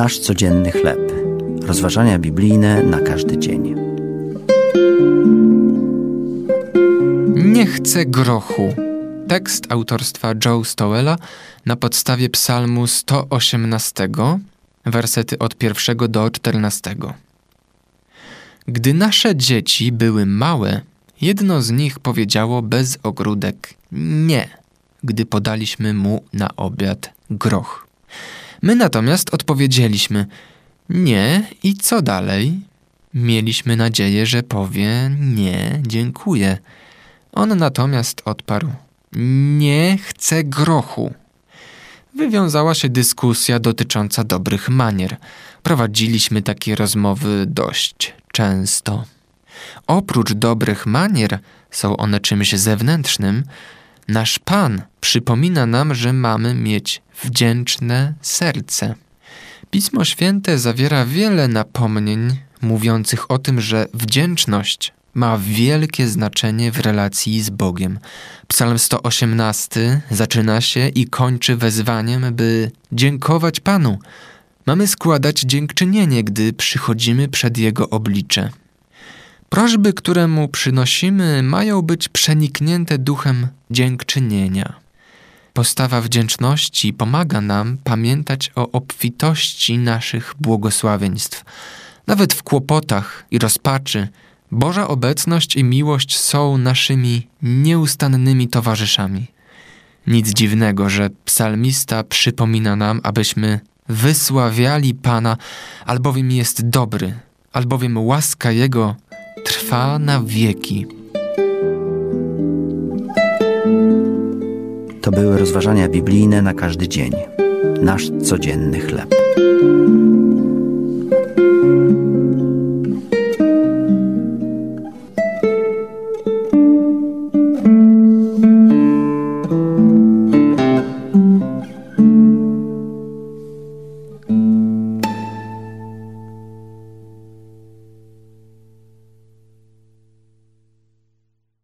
Nasz codzienny chleb. Rozważania biblijne na każdy dzień. Nie chcę grochu. Tekst autorstwa Joe Stowella na podstawie Psalmu 118, wersety od pierwszego do 14. Gdy nasze dzieci były małe, jedno z nich powiedziało bez ogródek nie, gdy podaliśmy mu na obiad groch. My natomiast odpowiedzieliśmy nie i co dalej? Mieliśmy nadzieję, że powie nie, dziękuję. On natomiast odparł: Nie chcę grochu. Wywiązała się dyskusja dotycząca dobrych manier. Prowadziliśmy takie rozmowy dość często. Oprócz dobrych manier, są one czymś zewnętrznym, nasz Pan przypomina nam, że mamy mieć wdzięczne serce. Pismo Święte zawiera wiele napomnień mówiących o tym, że wdzięczność ma wielkie znaczenie w relacji z Bogiem. Psalm 118 zaczyna się i kończy wezwaniem, by dziękować Panu. Mamy składać dziękczynienie, gdy przychodzimy przed Jego oblicze. Prośby, które mu przynosimy, mają być przeniknięte duchem dziękczynienia. Postawa wdzięczności pomaga nam pamiętać o obfitości naszych błogosławieństw. Nawet w kłopotach i rozpaczy, Boża obecność i miłość są naszymi nieustannymi towarzyszami. Nic dziwnego, że psalmista przypomina nam, abyśmy wysławiali Pana, albowiem jest dobry, albowiem łaska Jego trwa na wieki. To były rozważania biblijne na każdy dzień. Nasz codzienny chleb.